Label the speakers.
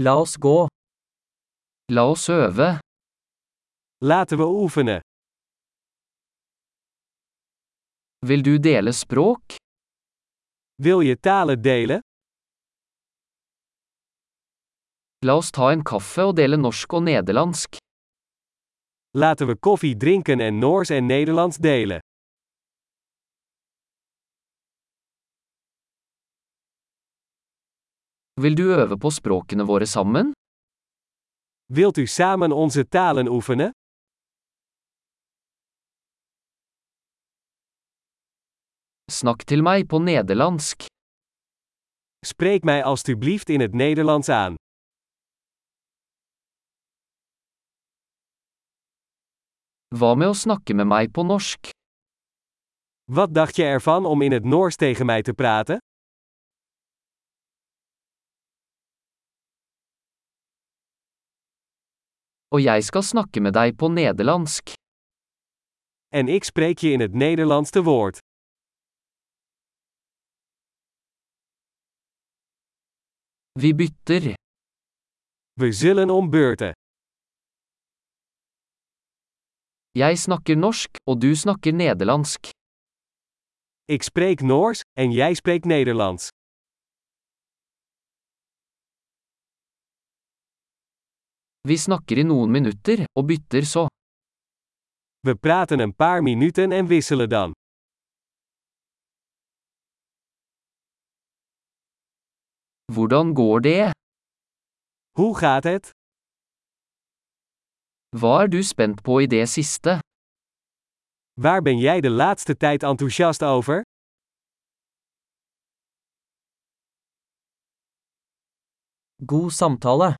Speaker 1: La oss gå.
Speaker 2: La oss øve.
Speaker 3: Laten we oefenen.
Speaker 2: Vil du dele språk?
Speaker 3: Wil je talen delen?
Speaker 2: La oss ta en kaffe og dele norsk og nederlandsk.
Speaker 3: Laten we koffie drinken en Noors en Nederlands delen.
Speaker 2: Vil du øve på språkene våre sammen?
Speaker 3: Wilt u samen onze talen oefenen?
Speaker 2: Snakk til meg på nederlandsk.
Speaker 3: Spreek mij alstublieft in het Nederlands aan.
Speaker 2: Hva med å snakke med meg på norsk?
Speaker 3: Wat dacht je ervan om in het Noors tegen mij te praten?
Speaker 2: Og jeg skal snakke med deg på nederlandsk.
Speaker 3: En ik spreek je in het Nederlands te woord.
Speaker 2: Vi bytter.
Speaker 3: We zullen om beurten.
Speaker 2: Jeg snakker norsk, og du snakker nederlandsk.
Speaker 3: Ik spreek Noors, en jij spreekt Nederlands.
Speaker 2: Vi snakker i noen minutter, og bytter så.
Speaker 3: We praten een paar minuten en wisselen dan.
Speaker 2: Hvordan går det?
Speaker 3: Hoe gaat het?
Speaker 2: Hva er du spent på i det siste?
Speaker 3: Waar ben jij de laatste tijd enthousiast over?
Speaker 1: God samtale.